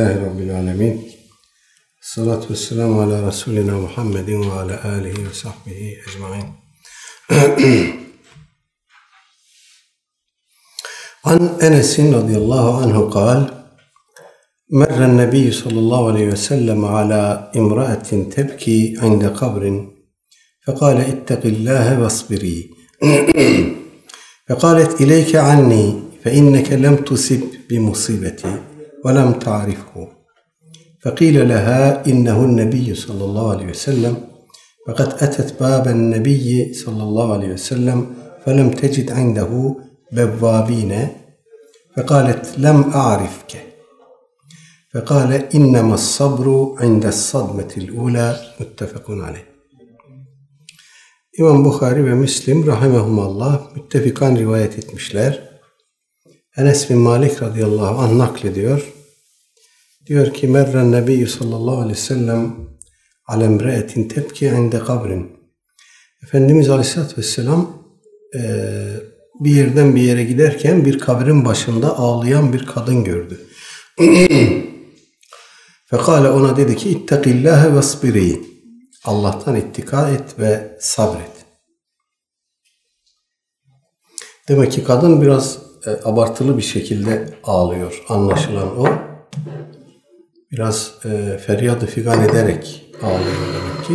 الله رب العالمين. الصلاة والسلام على رسولنا محمد وعلى آله وصحبه أجمعين. عن أنس رضي الله عنه قال مر النبي صلى الله عليه وسلم على امرأة تبكي عند قبر فقال اتق الله واصبري. فقالت إليك عني فإنك لم تصب بمصيبتي. ولم تعرفه فقيل لها إنه النبي صلى الله عليه وسلم فقد أتت باب النبي صلى الله عليه وسلم فلم تجد عنده بوابين فقالت لم أعرفك فقال إنما الصبر عند الصدمة الأولى متفق عليه İmam Bukhari ve Müslim rahimehumallah müttefikan rivayet etmişler. Enes bin Malik radıyallahu anh naklediyor. Diyor ki Merren Nebiyyü sallallahu aleyhi ve sellem alemreetin tepki inde kabrin. Efendimiz aleyhissalatü vesselam e, bir yerden bir yere giderken bir kabrin başında ağlayan bir kadın gördü. Fekale ona dedi ki ittakillâhe vesbiri. Allah'tan ittika et ve sabret. Demek ki kadın biraz e, abartılı bir şekilde ağlıyor. Anlaşılan o. Biraz e, feryadı figan ederek ağlıyor demek ki.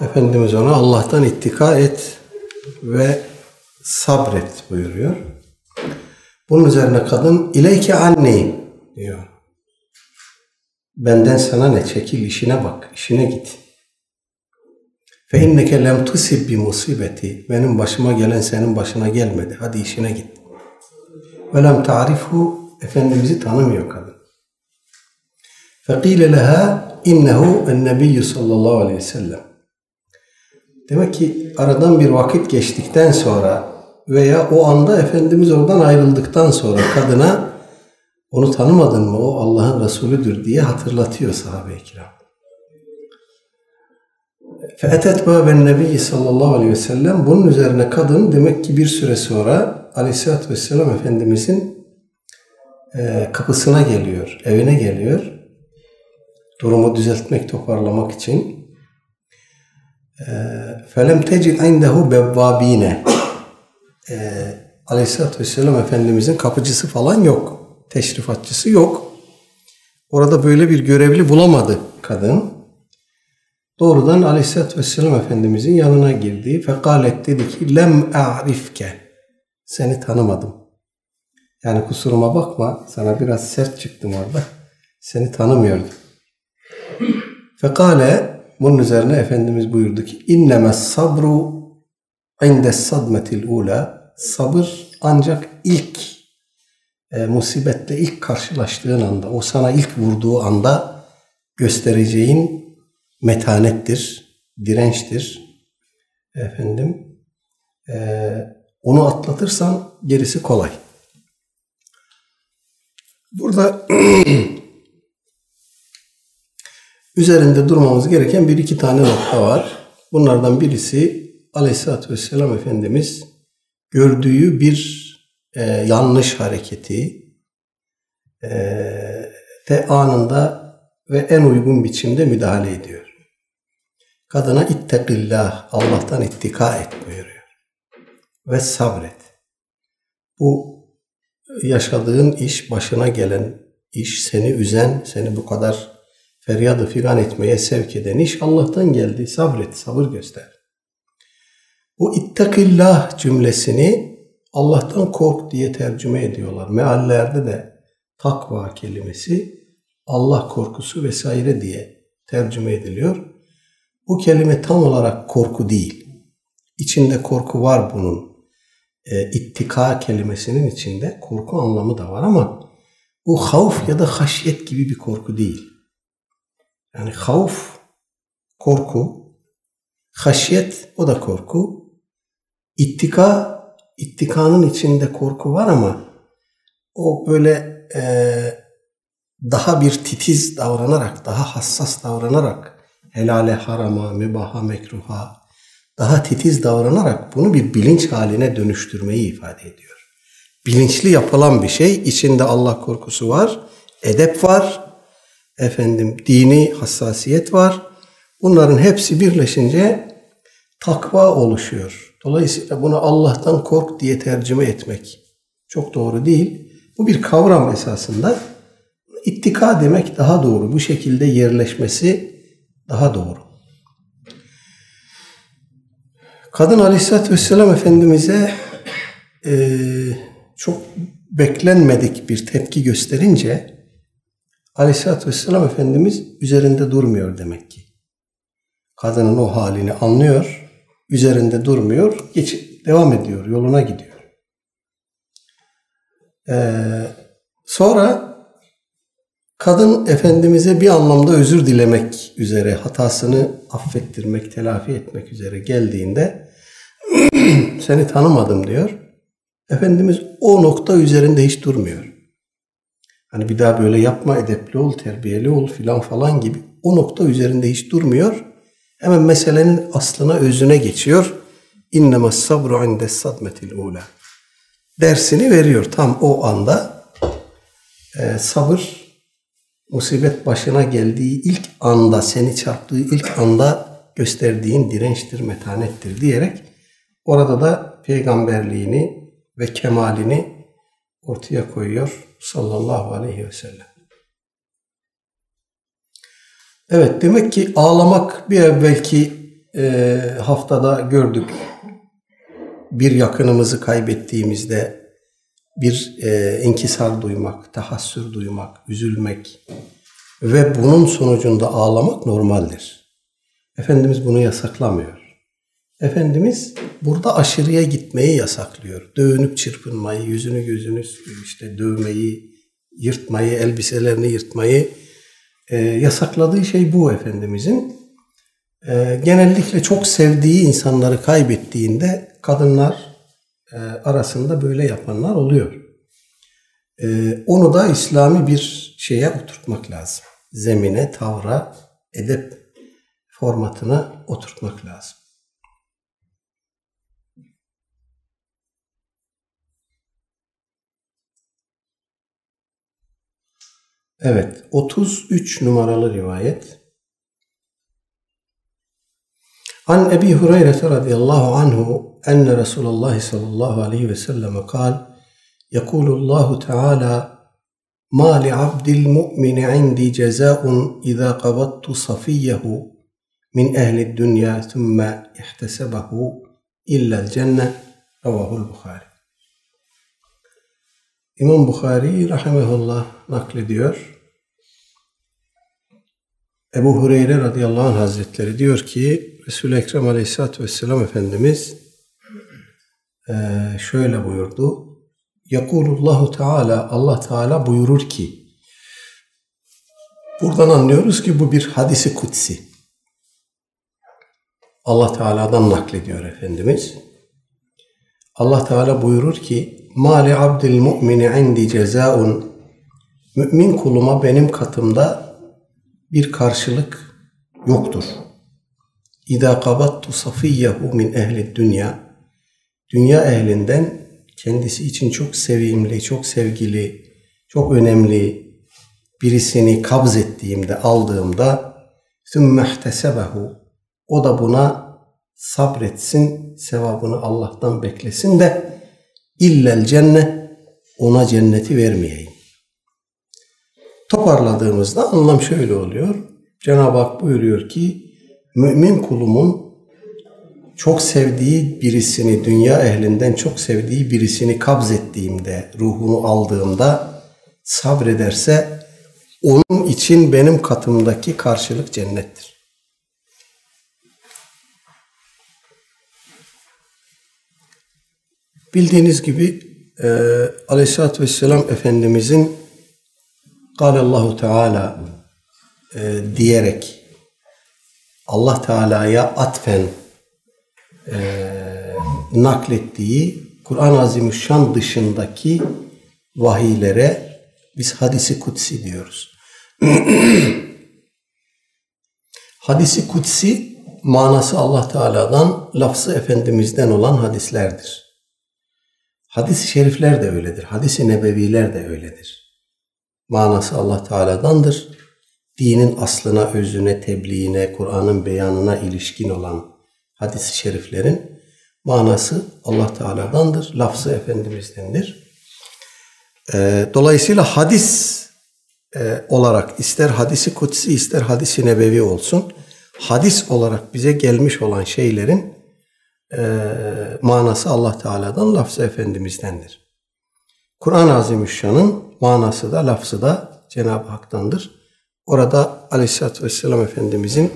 Efendimiz ona Allah'tan ittika et ve sabret buyuruyor. Bunun üzerine kadın ileyke anni diyor. Benden sana ne çekil işine bak, işine git. Fe inneke lem tusib bi musibeti. Benim başıma gelen senin başına gelmedi. Hadi işine git. Ve lem ta'rifu. Efendimiz'i tanımıyor kadın. Leha innehu en nebiyyü sallallahu aleyhi ve sellem. Demek ki aradan bir vakit geçtikten sonra veya o anda Efendimiz oradan ayrıldıktan sonra kadına onu tanımadın mı o Allah'ın Resulüdür diye hatırlatıyor sahabe-i kiram. Fe'etet bâben nebi sallallahu aleyhi ve sellem bunun üzerine kadın demek ki bir süre sonra aleyhissalatü vesselam Efendimizin kapısına geliyor, evine geliyor. Durumu düzeltmek, toparlamak için. Felem tecid indehu bevvabine. Aleyhisselatü Vesselam Efendimizin kapıcısı falan yok. Teşrifatçısı yok. Orada böyle bir görevli bulamadı kadın. Doğrudan Aleyhisselatü Vesselam Efendimizin yanına girdi. Fekalet dedi ki lem a'rifke. Seni tanımadım. Yani kusuruma bakma. Sana biraz sert çıktım orada. Seni tanımıyordum. Fekale bunun üzerine Efendimiz buyurdu ki inneme sabru inde sadmetil ula sabır ancak ilk e, musibetle ilk karşılaştığın anda o sana ilk vurduğu anda göstereceğin metanettir, dirençtir. Efendim e, onu atlatırsan gerisi kolay. Burada üzerinde durmamız gereken bir iki tane nokta var. Bunlardan birisi Aleyhisselatü Vesselam Efendimiz gördüğü bir e, yanlış hareketi e, de anında ve en uygun biçimde müdahale ediyor. Kadına ittekillah, Allah'tan ittika et buyuruyor. Ve sabret. Bu yaşadığın iş, başına gelen iş, seni üzen, seni bu kadar feryadı figan etmeye sevk eden iş Allah'tan geldi. Sabret, sabır göster. Bu ittakillah cümlesini Allah'tan kork diye tercüme ediyorlar. Meallerde de takva kelimesi Allah korkusu vesaire diye tercüme ediliyor. Bu kelime tam olarak korku değil. İçinde korku var bunun. E, ittika kelimesinin içinde korku anlamı da var ama bu havf ya da haşyet gibi bir korku değil. Yani havf korku, haşyet o da korku. İttika, ittikanın içinde korku var ama o böyle e, daha bir titiz davranarak, daha hassas davranarak helale, harama, mübaha, mekruha daha titiz davranarak bunu bir bilinç haline dönüştürmeyi ifade ediyor. Bilinçli yapılan bir şey, içinde Allah korkusu var. edep var, efendim dini hassasiyet var. Bunların hepsi birleşince takva oluşuyor. Dolayısıyla bunu Allah'tan kork diye tercüme etmek çok doğru değil. Bu bir kavram esasında. İttika demek daha doğru. Bu şekilde yerleşmesi daha doğru. Kadın Aleyhisselatü Vesselam Efendimiz'e e, çok beklenmedik bir tepki gösterince Aleyhisselatü Vesselam Efendimiz üzerinde durmuyor demek ki. Kadının o halini anlıyor, üzerinde durmuyor, geç, devam ediyor, yoluna gidiyor. Ee, sonra kadın Efendimiz'e bir anlamda özür dilemek üzere, hatasını affettirmek, telafi etmek üzere geldiğinde seni tanımadım diyor. Efendimiz o nokta üzerinde hiç durmuyor. Hani bir daha böyle yapma, edepli ol, terbiyeli ol filan falan gibi o nokta üzerinde hiç durmuyor. Hemen meselenin aslına, özüne geçiyor. İnnemâ sabru inde sadmetil ula. Dersini veriyor tam o anda. Ee, sabır musibet başına geldiği ilk anda, seni çarptığı ilk anda gösterdiğin dirençtir, metanettir diyerek orada da peygamberliğini ve kemalini ortaya koyuyor sallallahu aleyhi ve sellem. Evet demek ki ağlamak bir evvelki e, haftada gördük. Bir yakınımızı kaybettiğimizde bir e, inkisar duymak, tahassür duymak, üzülmek ve bunun sonucunda ağlamak normaldir. Efendimiz bunu yasaklamıyor. Efendimiz burada aşırıya gitmeyi yasaklıyor. Dövünüp çırpınmayı, yüzünü gözünü işte dövmeyi, yırtmayı, elbiselerini yırtmayı e, yasakladığı şey bu Efendimizin. E, genellikle çok sevdiği insanları kaybettiğinde kadınlar e, arasında böyle yapanlar oluyor. E, onu da İslami bir şeye oturtmak lazım. Zemine, tavra, edep formatına oturtmak lazım. Evet, 33 numaralı rivayet. An Ebi Hureyre radıyallahu anhu enne Resulullah sallallahu aleyhi ve sellem kal Yekulullahu Teala Ma li abdil mu'mini indi cezaun iza qabattu safiyyehu min ehli dünya thumme ihtesebehu illa'l cenne Ravahul Bukhari. İmam Bukhari rahimehullah naklediyor. Ebu Hureyre radıyallahu anh hazretleri diyor ki Resul-i Ekrem aleyhissalatü vesselam Efendimiz e, şöyle buyurdu. Yakulullahu Teala Allah Teala buyurur ki buradan anlıyoruz ki bu bir hadisi kutsi. Allah Teala'dan naklediyor Efendimiz. Allah Teala buyurur ki Mali abdil mu'mini indi cezaun Mümin kuluma benim katımda bir karşılık yoktur. İdâ kabattu safiyyehu min ehli dünya. Dünya ehlinden kendisi için çok sevimli, çok sevgili, çok önemli birisini kabz ettiğimde, aldığımda sümmehtesebehu o da buna sabretsin, sevabını Allah'tan beklesin de illel cennet ona cenneti vermeyeyim. Toparladığımızda anlam şöyle oluyor. Cenab-ı Hak buyuruyor ki mümin kulumun çok sevdiği birisini, dünya ehlinden çok sevdiği birisini kabz ettiğimde, ruhunu aldığımda sabrederse onun için benim katımdaki karşılık cennettir. Bildiğiniz gibi e, Aleyhisselatü Vesselam Efendimizin Allahu Teala e, diyerek Allah Teala'ya atfen e, naklettiği Kur'an-ı Azimüşşan dışındaki vahiylere biz hadisi kutsi diyoruz. hadisi kutsi manası Allah Teala'dan, lafzı Efendimiz'den olan hadislerdir. Hadis-i şerifler de öyledir. Hadis-i nebeviler de öyledir. Manası Allah Teala'dandır. Dinin aslına, özüne, tebliğine, Kur'an'ın beyanına ilişkin olan hadis-i şeriflerin manası Allah Teala'dandır. Lafzı Efendimiz'dendir. Ee, dolayısıyla hadis e, olarak ister hadisi kutsi ister hadisi nebevi olsun hadis olarak bize gelmiş olan şeylerin e, manası Allah Teala'dan, lafzı Efendimiz'dendir. Kur'an-ı Azimüşşan'ın manası da, lafzı da Cenab-ı Hak'tandır. Orada Aleyhisselatü Vesselam Efendimizin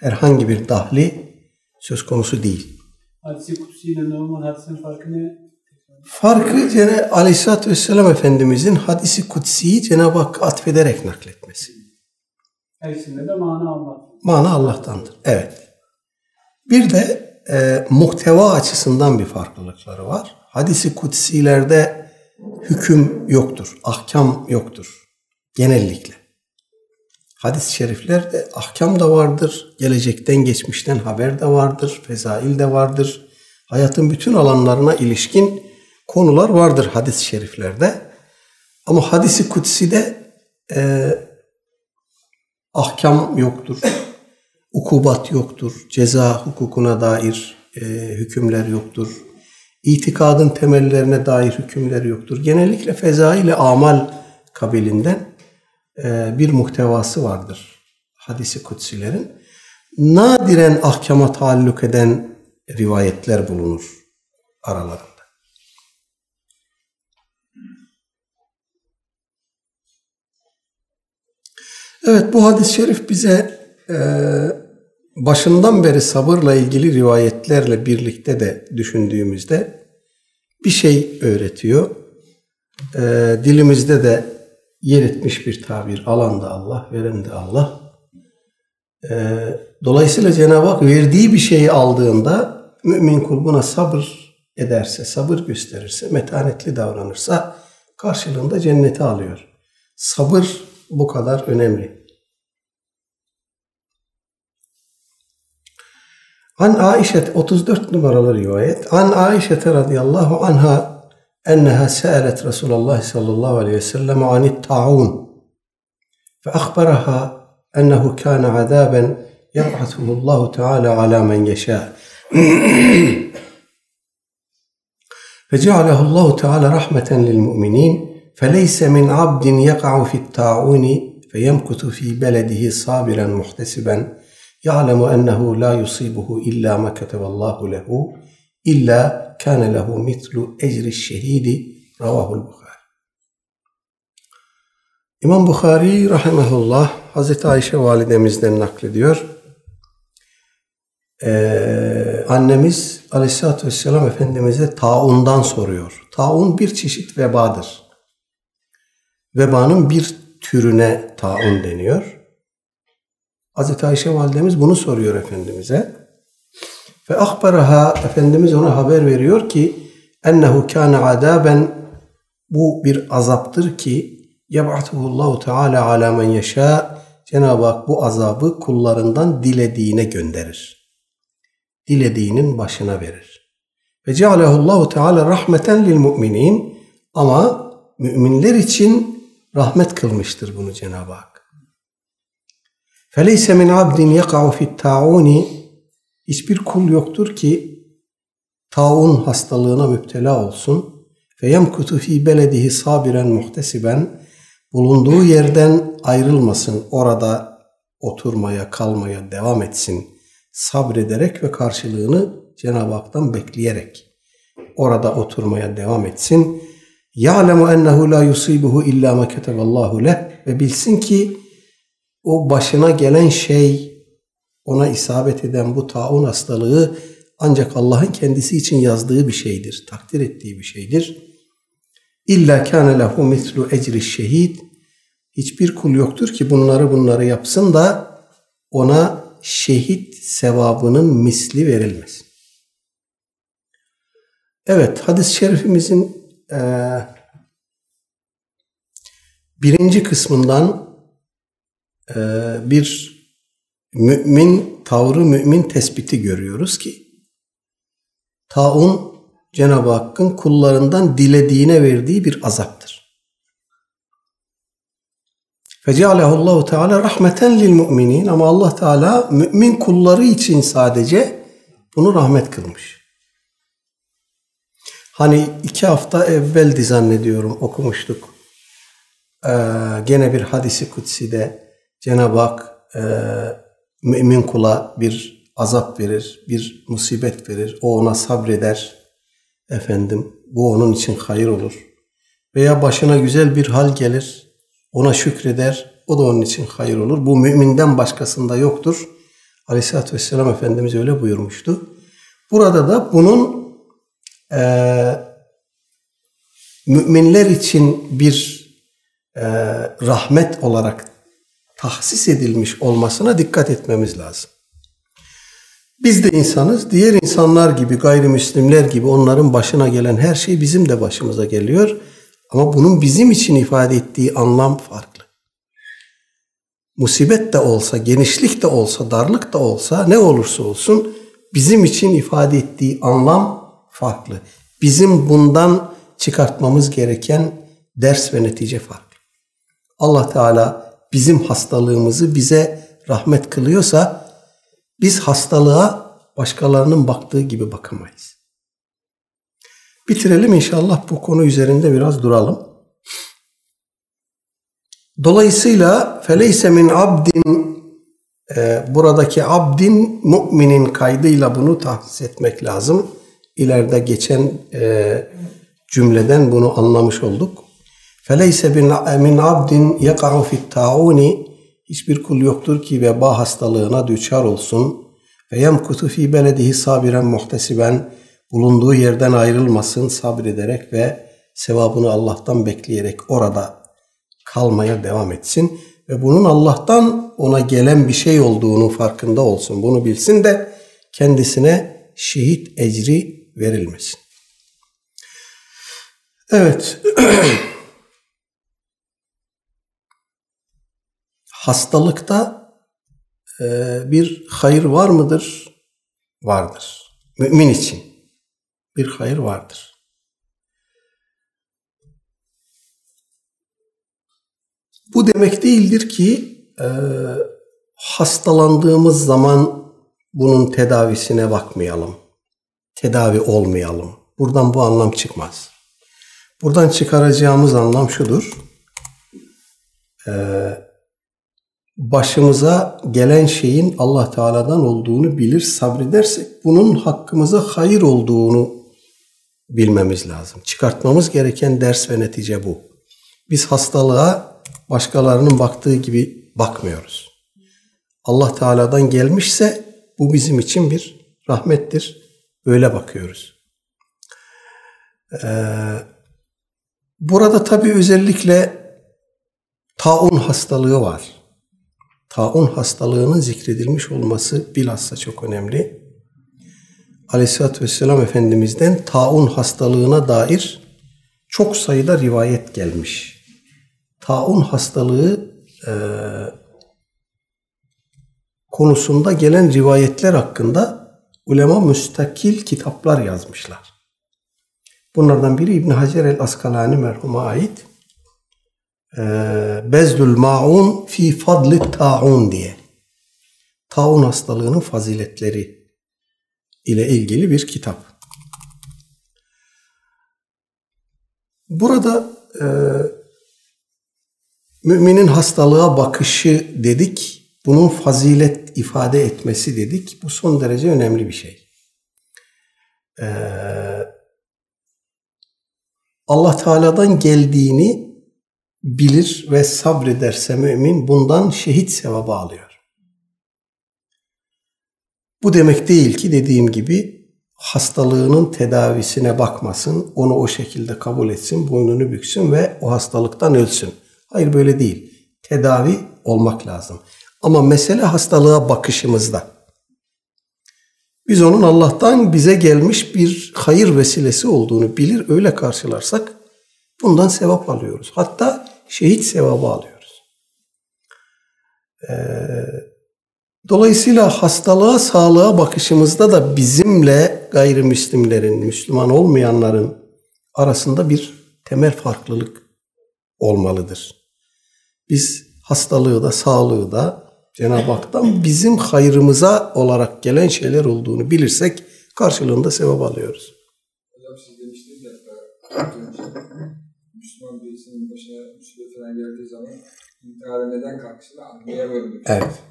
herhangi bir dahli söz konusu değil. Hadisi kutsi ile normal hadisin farkı ne? Farkı Cenab-ı Aleyhisselatü Vesselam Efendimizin hadisi kutsiyi Cenab-ı Hakk'a atfederek nakletmesi. Her ikisinde de mana Allah. Mana Allah'tandır. Evet. Bir de e, muhteva açısından bir farklılıkları var. Hadisi kutsilerde hüküm yoktur, ahkam yoktur genellikle. Hadis-i şeriflerde ahkam da vardır, gelecekten geçmişten haber de vardır, fezail de vardır. Hayatın bütün alanlarına ilişkin konular vardır hadis-i şeriflerde. Ama hadisi kutsi de e, ahkam yoktur, ukubat yoktur, ceza hukukuna dair e, hükümler yoktur, itikadın temellerine dair hükümler yoktur. Genellikle fezaile amal kabilinden e, bir muhtevası vardır hadisi kutsilerin. Nadiren ahkama taalluk eden rivayetler bulunur aralarında. Evet bu hadis-i şerif bize e, başından beri sabırla ilgili rivayetlerle birlikte de düşündüğümüzde bir şey öğretiyor. E, dilimizde de yer etmiş bir tabir. Alan da Allah, veren de Allah. E, dolayısıyla Cenab-ı Hak verdiği bir şeyi aldığında mümin kul buna sabır ederse, sabır gösterirse, metanetli davranırsa karşılığında cenneti alıyor. Sabır bu kadar önemli. An Aişe 34 numaralı rivayet. An Aişe radıyallahu anha enneha sa'alet Resulullah sallallahu aleyhi ve sellem anit ta'un. فأخبرها أنه كان عذابا يبعثه الله تعالى على من يشاء فجعله الله تعالى رحمة للمؤمنين فليس من عبد يقع في الطاعون فيمكث في بلده صابرا محتسبا يعلم أنه لا يصيبه إلا ما كتب الله له إلا كان له مثل أجر الشهيد رواه البخاري İmam Bukhari rahimahullah Hazreti Ayşe validemizden naklediyor. Ee, annemiz Aleyhisselatü Vesselam Efendimiz'e taundan soruyor. Taun bir çeşit vebadır. Vebanın bir türüne taun deniyor. Hazreti Ayşe validemiz bunu soruyor Efendimiz'e. Ve akbaraha Efendimiz ona haber veriyor ki ennehu kâne adaben bu bir azaptır ki yeb'atuhullahu teala ala men yeşâ Cenab-ı Hak bu azabı kullarından dilediğine gönderir. Dilediğinin başına verir. Ve cealehullahu teala rahmeten lil müminin ama müminler için rahmet kılmıştır bunu Cenab-ı Hak. فَلَيْسَ مِنْ عَبْدٍ يَقَعُ فِي التَّعُونِ Hiçbir kul yoktur ki taun hastalığına müptela olsun. فَيَمْكُتُ ف۪ي بَلَدِهِ صَابِرًا muhtesiben Bulunduğu yerden ayrılmasın. Orada oturmaya, kalmaya devam etsin. Sabrederek ve karşılığını Cenab-ı Hak'tan bekleyerek orada oturmaya devam etsin. يَعْلَمُ اَنَّهُ لَا يُصِيبُهُ اِلَّا مَا كَتَبَ اللّٰهُ لَهُ Ve bilsin ki o başına gelen şey, ona isabet eden bu taun hastalığı ancak Allah'ın kendisi için yazdığı bir şeydir, takdir ettiği bir şeydir. İlla kâne lehu mislu ecri şehid. Hiçbir kul yoktur ki bunları bunları yapsın da ona şehit sevabının misli verilmez. Evet, hadis-i şerifimizin e, birinci kısmından bir mümin tavrı, mümin tespiti görüyoruz ki taun Cenab-ı Hakk'ın kullarından dilediğine verdiği bir azaptır. Fecealehu Allahu Teala rahmeten lil müminin ama Allah Teala mümin kulları için sadece bunu rahmet kılmış. Hani iki hafta evveldi zannediyorum okumuştuk. Ee, gene bir hadisi kutside Cenab-ı Hak e, mümin kula bir azap verir, bir musibet verir. O ona sabreder. Efendim bu onun için hayır olur. Veya başına güzel bir hal gelir. Ona şükreder. O da onun için hayır olur. Bu müminden başkasında yoktur. Aleyhisselatü Vesselam Efendimiz öyle buyurmuştu. Burada da bunun e, müminler için bir e, rahmet olarak tahsis edilmiş olmasına dikkat etmemiz lazım. Biz de insanız. Diğer insanlar gibi, gayrimüslimler gibi onların başına gelen her şey bizim de başımıza geliyor. Ama bunun bizim için ifade ettiği anlam farklı. Musibet de olsa, genişlik de olsa, darlık da olsa, ne olursa olsun bizim için ifade ettiği anlam farklı. Bizim bundan çıkartmamız gereken ders ve netice farklı. Allah Teala bizim hastalığımızı bize rahmet kılıyorsa biz hastalığa başkalarının baktığı gibi bakamayız. Bitirelim inşallah bu konu üzerinde biraz duralım. Dolayısıyla feleyse min abdin e, buradaki abdin müminin kaydıyla bunu tahsis etmek lazım. İleride geçen e, cümleden bunu anlamış olduk. Feleyse min abdin yeka'u fit ta'uni hiçbir kul yoktur ki veba hastalığına düçar olsun. Ve yemkutu fi beledihi sabiren muhtesiben bulunduğu yerden ayrılmasın sabrederek ve sevabını Allah'tan bekleyerek orada kalmaya devam etsin ve bunun Allah'tan ona gelen bir şey olduğunu farkında olsun. Bunu bilsin de kendisine şehit ecri verilmesin. Evet. Hastalıkta e, bir hayır var mıdır? Vardır. Mümin için bir hayır vardır. Bu demek değildir ki e, hastalandığımız zaman bunun tedavisine bakmayalım. Tedavi olmayalım. Buradan bu anlam çıkmaz. Buradan çıkaracağımız anlam şudur. E, başımıza gelen şeyin Allah Teala'dan olduğunu bilir, sabredersek bunun hakkımıza hayır olduğunu bilmemiz lazım. Çıkartmamız gereken ders ve netice bu. Biz hastalığa başkalarının baktığı gibi bakmıyoruz. Allah Teala'dan gelmişse bu bizim için bir rahmettir. Böyle bakıyoruz. Ee, burada tabii özellikle taun hastalığı var. Taun hastalığının zikredilmiş olması bilhassa çok önemli. Aleyhisselatü Vesselam Efendimiz'den taun hastalığına dair çok sayıda rivayet gelmiş. Taun hastalığı e, konusunda gelen rivayetler hakkında ulema müstakil kitaplar yazmışlar. Bunlardan biri İbn Hacer el Askalani merhuma ait e, Bezdül Ma'un fi fadli ta'un diye. Taun hastalığının faziletleri ile ilgili bir kitap. Burada e, müminin hastalığa bakışı dedik. Bunun fazilet ifade etmesi dedik. Bu son derece önemli bir şey. Ee, Allah Teala'dan geldiğini bilir ve sabrederse mümin bundan şehit sevabı alıyor. Bu demek değil ki dediğim gibi hastalığının tedavisine bakmasın, onu o şekilde kabul etsin, boynunu büksün ve o hastalıktan ölsün. Hayır böyle değil. Tedavi olmak lazım. Ama mesele hastalığa bakışımızda. Biz onun Allah'tan bize gelmiş bir hayır vesilesi olduğunu bilir, öyle karşılarsak bundan sevap alıyoruz. Hatta şehit sevabı alıyoruz. Ee, Dolayısıyla hastalığa, sağlığa bakışımızda da bizimle gayrimüslimlerin, Müslüman olmayanların arasında bir temel farklılık olmalıdır. Biz hastalığı da sağlığı da Cenab-ı Hak'tan bizim hayrımıza olarak gelen şeyler olduğunu bilirsek karşılığında sevap alıyoruz. Hocam siz demiştiniz ya Müslüman birisinin başına falan geldiği zaman intihara neden kalksın anlayamıyorum. Evet.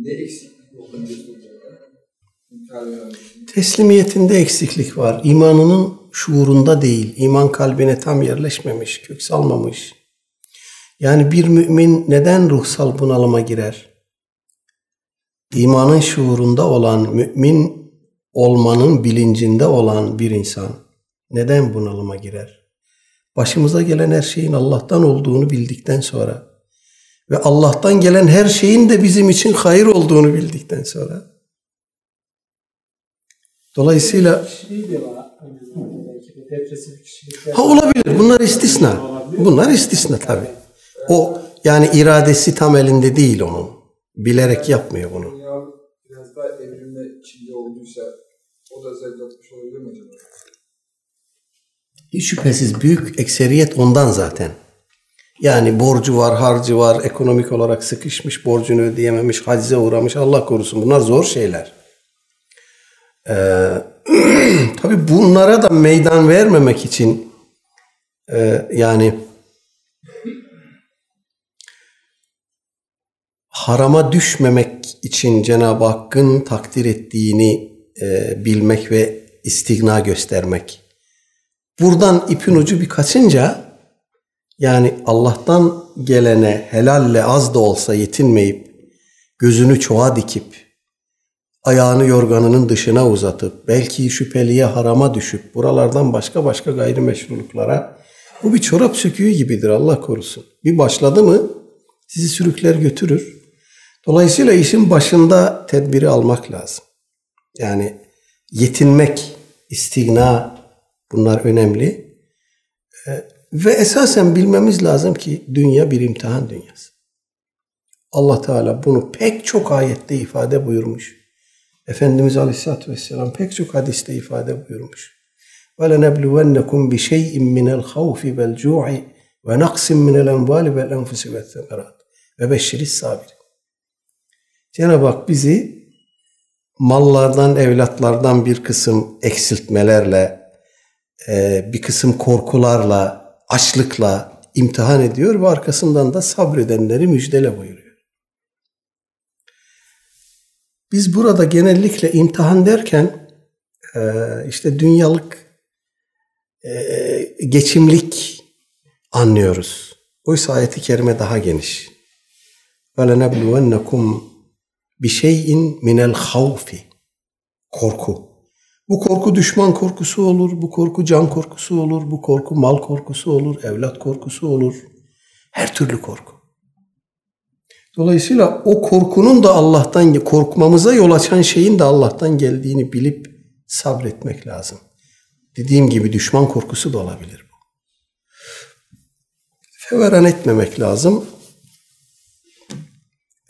Ne eksiklik öğrenmesi. Teslimiyetinde eksiklik var. İmanının şuurunda değil. İman kalbine tam yerleşmemiş, kök salmamış. Yani bir mümin neden ruhsal bunalıma girer? İmanın şuurunda olan, mümin olmanın bilincinde olan bir insan neden bunalıma girer? Başımıza gelen her şeyin Allah'tan olduğunu bildikten sonra ve Allah'tan gelen her şeyin de bizim için hayır olduğunu bildikten sonra Dolayısıyla ha olabilir. Bunlar istisna. Bunlar istisna tabii. O yani iradesi tam elinde değil onun. Bilerek yapmıyor bunu. Biraz daha evrilme içinde olduysa o da zayıflatmış olabilir mi acaba? Hiç şüphesiz büyük ekseriyet ondan zaten. Yani borcu var, harcı var, ekonomik olarak sıkışmış, borcunu ödeyememiş, hacize uğramış. Allah korusun. Bunlar zor şeyler. Ee, tabii bunlara da meydan vermemek için e, yani harama düşmemek için Cenab-ı Hakk'ın takdir ettiğini e, bilmek ve istigna göstermek. Buradan ipin ucu bir kaçınca yani Allah'tan gelene helalle az da olsa yetinmeyip gözünü çoğa dikip ayağını yorganının dışına uzatıp belki şüpheliye harama düşüp buralardan başka başka gayrimeşruluklara bu bir çorap söküğü gibidir Allah korusun. Bir başladı mı sizi sürükler götürür. Dolayısıyla işin başında tedbiri almak lazım. Yani yetinmek, istigna bunlar önemli. Ee, Ve esasen bilmemiz lazım ki dünya bir imtihan dünyası. Allah Teala bunu pek çok ayette ifade buyurmuş. Efendimiz Aleyhisselatü Vesselam pek çok hadiste ifade buyurmuş. وَلَنَبْلُوَنَّكُمْ بِشَيْءٍ مِّنَ الْخَوْفِ وَالْجُوعِ وَنَقْسٍ مِّنَ الْاَنْوَالِ وَالْاَنْفُسِ وَالثَّمَرَاتِ وَبَشِّرِ الصَّابِرِينَ Cenab-ı Hak bizi mallardan, evlatlardan bir kısım eksiltmelerle, e, bir kısım korkularla, açlıkla imtihan ediyor ve arkasından da sabredenleri müjdele buyuruyor. Biz burada genellikle imtihan derken e, işte dünyalık e, geçimlik anlıyoruz. Oysa ayeti kerime daha geniş. وَلَنَبْلُوَنَّكُمْ بِشَيْءٍ مِنَ الْخَوْفِ Korku. Bu korku düşman korkusu olur, bu korku can korkusu olur, bu korku mal korkusu olur, evlat korkusu olur. Her türlü korku. Dolayısıyla o korkunun da Allah'tan, korkmamıza yol açan şeyin de Allah'tan geldiğini bilip sabretmek lazım. Dediğim gibi düşman korkusu da olabilir bu. Feveran etmemek lazım.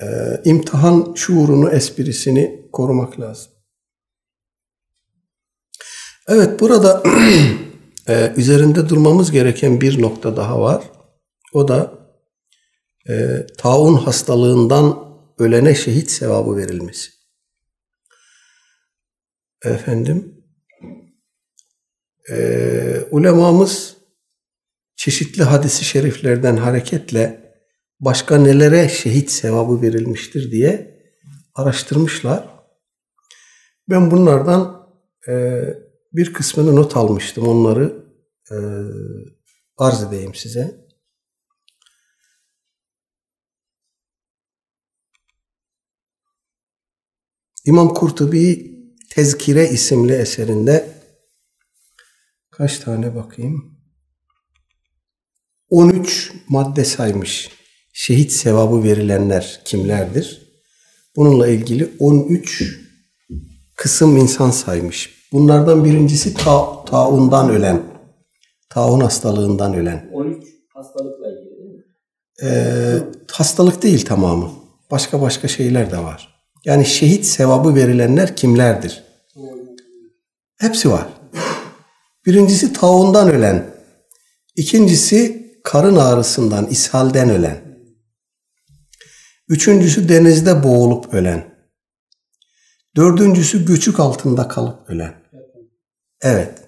Ee, imtihan şuurunu, esprisini korumak lazım. Evet burada e, üzerinde durmamız gereken bir nokta daha var. O da e, taun hastalığından ölene şehit sevabı verilmesi. Efendim e, ulemamız çeşitli hadisi şeriflerden hareketle başka nelere şehit sevabı verilmiştir diye araştırmışlar. Ben bunlardan e, bir kısmını not almıştım. Onları e, arz edeyim size. İmam Kurtubi Tezkire isimli eserinde kaç tane bakayım? 13 madde saymış. Şehit sevabı verilenler kimlerdir? Bununla ilgili 13 kısım insan saymış. Bunlardan birincisi ta, taundan ölen, taun hastalığından ölen. 13 hastalıkla ilgili değil mi? Ee, hastalık değil tamamı. Başka başka şeyler de var. Yani şehit sevabı verilenler kimlerdir? Hepsi var. Birincisi taundan ölen. İkincisi karın ağrısından, ishalden ölen. Üçüncüsü denizde boğulup ölen. Dördüncüsü göçük altında kalıp ölen. Evet.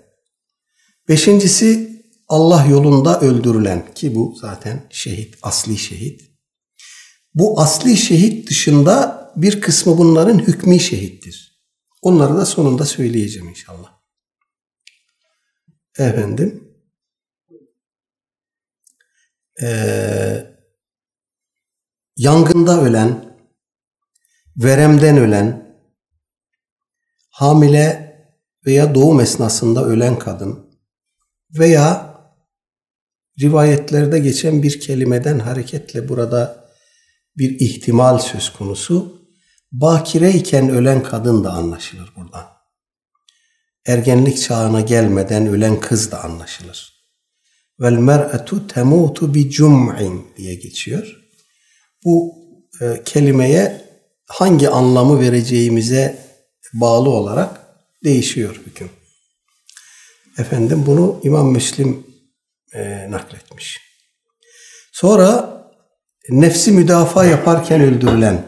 Beşincisi Allah yolunda öldürülen ki bu zaten şehit, asli şehit. Bu asli şehit dışında bir kısmı bunların hükmü şehittir. Onları da sonunda söyleyeceğim inşallah. Efendim. Ee, yangında ölen, veremden ölen, hamile veya doğum esnasında ölen kadın veya rivayetlerde geçen bir kelimeden hareketle burada bir ihtimal söz konusu. Bakire iken ölen kadın da anlaşılır buradan. Ergenlik çağına gelmeden ölen kız da anlaşılır. Vel mer'etu temutu bi cum'in diye geçiyor. Bu e, kelimeye hangi anlamı vereceğimize bağlı olarak değişiyor hüküm. Efendim bunu İmam Müslim e, nakletmiş. Sonra nefsi müdafaa yaparken öldürülen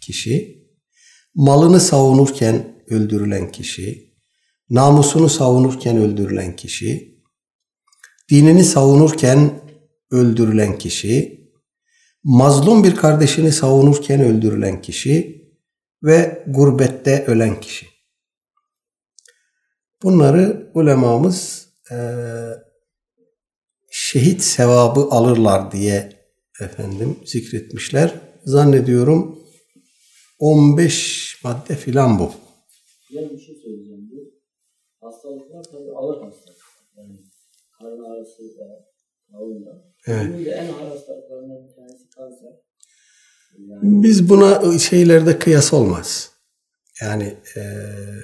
kişi, malını savunurken öldürülen kişi, namusunu savunurken öldürülen kişi, dinini savunurken öldürülen kişi, mazlum bir kardeşini savunurken öldürülen kişi ve gurbette ölen kişi. Bunları ulemamız e, şehit sevabı alırlar diye efendim zikretmişler. Zannediyorum 15 madde filan bu. Yani bir şey söyleyeceğim. Bu hastalıklar tabii ağır hastalık. Yani karın ağrısı da, kavun da. Evet. Bunun da en ağır hastalıklarından bir tanesi kanser. Yani Biz buna şeylerde kıyas olmaz. Yani eee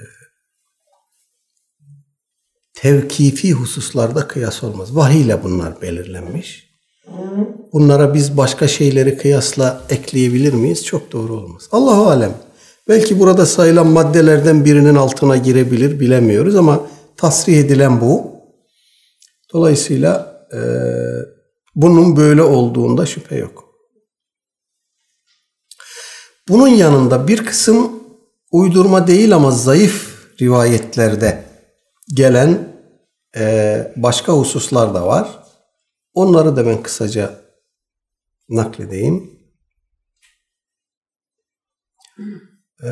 tevkifi hususlarda kıyas olmaz. Vahiy ile bunlar belirlenmiş. Bunlara biz başka şeyleri kıyasla ekleyebilir miyiz? Çok doğru olmaz. Allahu alem. Belki burada sayılan maddelerden birinin altına girebilir bilemiyoruz ama tasrih edilen bu. Dolayısıyla eee, bunun böyle olduğunda şüphe yok. Bunun yanında bir kısım uydurma değil ama zayıf rivayetlerde gelen e, başka hususlar da var. Onları da ben kısaca nakledeyim. Ee,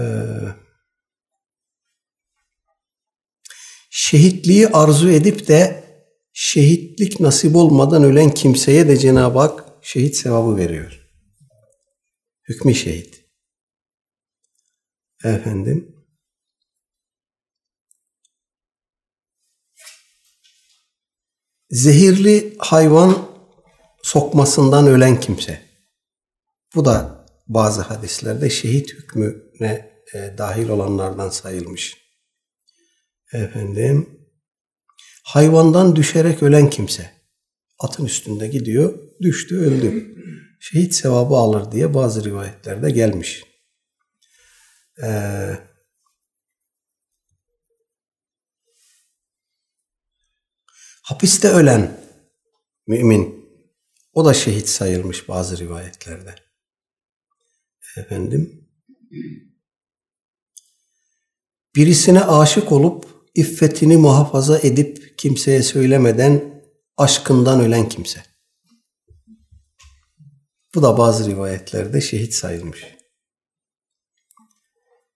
şehitliği arzu edip de şehitlik nasip olmadan ölen kimseye de Cenab-ı Hak şehit sevabı veriyor. Hükmü şehit. Efendim. Zehirli hayvan sokmasından ölen kimse. Bu da bazı hadislerde şehit hükmüne e, dahil olanlardan sayılmış. Efendim. Hayvandan düşerek ölen kimse. Atın üstünde gidiyor, düştü, öldü. Şehit sevabı alır diye bazı rivayetlerde gelmiş. Ee, hapiste ölen mümin o da şehit sayılmış bazı rivayetlerde. Efendim birisine aşık olup iffetini muhafaza edip kimseye söylemeden aşkından ölen kimse. Bu da bazı rivayetlerde şehit sayılmış.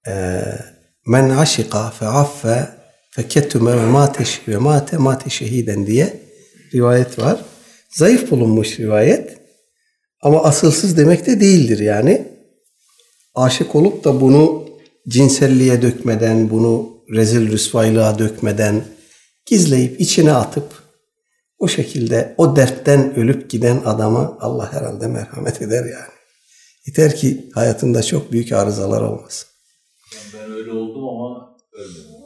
Ee, men aşika fe affe fe ketüme ve mate, ve mate mate şehiden diye rivayet var. Zayıf bulunmuş rivayet ama asılsız demek de değildir yani. Aşık olup da bunu cinselliğe dökmeden, bunu rezil rüsvaylığa dökmeden gizleyip içine atıp o şekilde o dertten ölüp giden adama Allah herhalde merhamet eder yani. Yeter ki hayatında çok büyük arızalar olmasın. Ben öyle oldum ama ölmedim.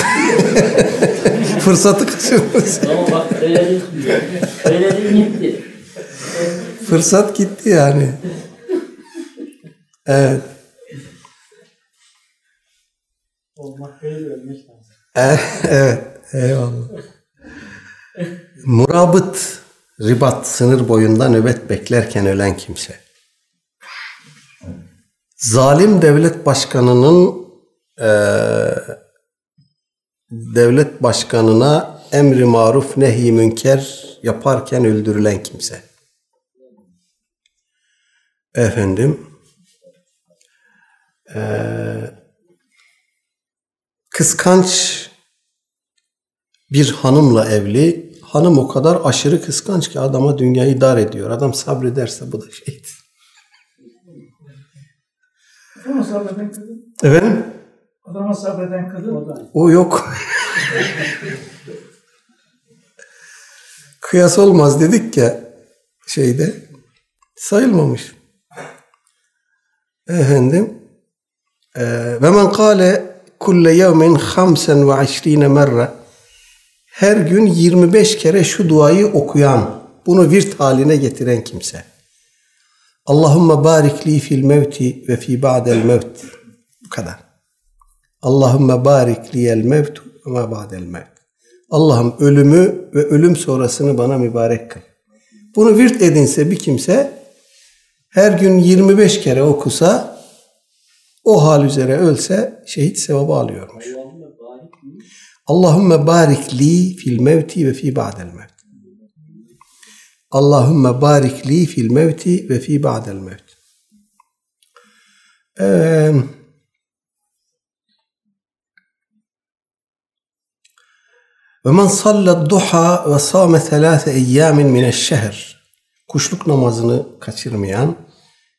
Fırsatı kaçırmasın. ama bak. Söyledin gitti. Fırsat gitti yani. Evet. Olmak değil ölmek lazım. Eh, Evet. Eyvallah. Murabıt, ribat, sınır boyunda nöbet beklerken ölen kimse. zalim devlet başkanının eee, devlet başkanına emri maruf nehy münker yaparken öldürülen kimse. Efendim eee, kıskanç bir hanımla evli. Hanım o kadar aşırı kıskanç ki adama dünyayı dar ediyor. Adam sabrederse bu da kadın. Efendim? Adama sabreden kadın. O yok. Kıyas olmaz dedik ya şeyde sayılmamış. Efendim eee, ve men kâle kulle yevmin hamsen ve işrine merre her gün 25 kere şu duayı okuyan, bunu virt haline getiren kimse. Allahümme barik li fil mevti ve fi ba'del mevt. Bu kadar. Allahümme barik liyel mevtu ve ba'del mevt. Allah'ım ölümü ve ölüm sonrasını bana mübarek kıl. Bunu virt edinse bir kimse her gün 25 kere okusa o hal üzere ölse şehit sevabı alıyormuş. Allahümme barik li fil mevti ve fi ba'del mevt. Allahümme barik li fil mevti ve fi ba'del mevt. Ee, ve men sallat duha ve sâme thelâthe eyyâmin mineşşehr. Kuşluk namazını kaçırmayan,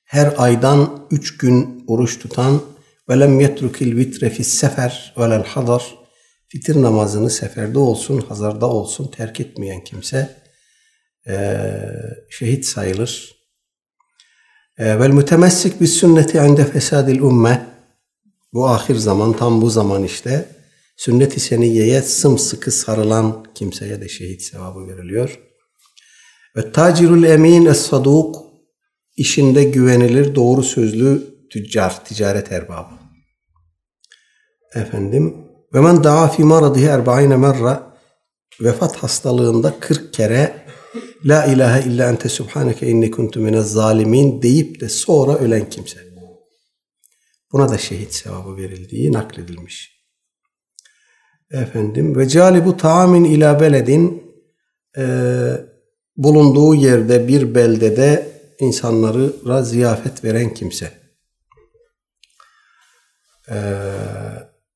her aydan üç gün oruç tutan ve lem yetrukil vitre fis sefer ve lel hadar fitir namazını seferde olsun, hazarda olsun terk etmeyen kimse eee, şehit sayılır. Vel mütemessik bis sünneti inde fesadil ümme bu ahir zaman tam bu zaman işte sünnet-i seniyyeye sımsıkı sarılan kimseye de şehit sevabı veriliyor. Ve tacirul emin es saduk işinde güvenilir doğru sözlü tüccar, ticaret erbabı. Efendim ve men daa fi maradihi erba'ine merre vefat hastalığında 40 kere La ilahe illa ente subhaneke inni kuntu minez zalimin deyip de sonra ölen kimse. Buna da şehit sevabı verildiği nakledilmiş efendim ve calibu taamin ila beledin e, bulunduğu yerde bir beldede insanlara ziyafet veren kimse. E,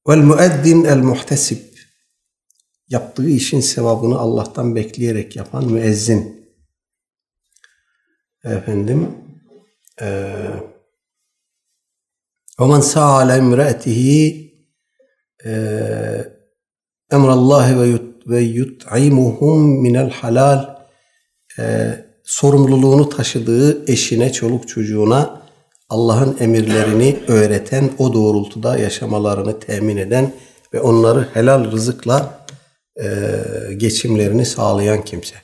vel müeddin el muhtesib yaptığı işin sevabını Allah'tan bekleyerek yapan müezzin. Efendim e, ve men sa'ale imraetihi e, emrallahi ve yut ve yut'imuhum minel halal e, sorumluluğunu taşıdığı eşine, çoluk çocuğuna Allah'ın emirlerini öğreten, o doğrultuda yaşamalarını temin eden ve onları helal rızıkla e, geçimlerini sağlayan kimse.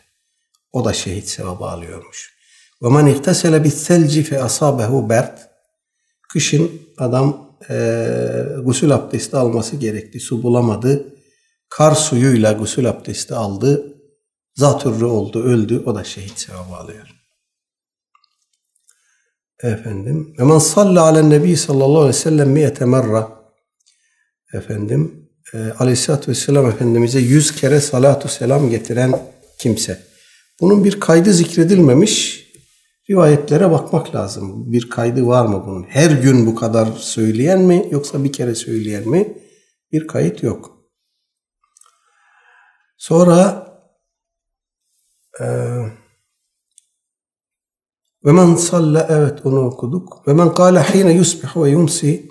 O da şehit sevabı alıyormuş. Ve men ihtesele bitselci fe asabehu bert. Kışın adam e, gusül abdesti alması gerekti. Su bulamadı. Kar suyuyla gusül abdesti aldı. Zatürrü oldu, öldü. O da şehit sevabı alıyor. Efendim. Ve men salli alen nebi sallallahu aleyhi ve sellem miyete merra. Efendim e, Aleyhisselatü Vesselam Efendimiz'e yüz kere salatu selam getiren kimse. Bunun bir kaydı zikredilmemiş. Rivayetlere bakmak lazım. Bir kaydı var mı bunun? Her gün bu kadar söyleyen mi yoksa bir kere söyleyen mi? Bir kayıt yok. Sonra e, ve men salle evet onu okuduk. Ve men kâle hîne yusbihu ve yumsi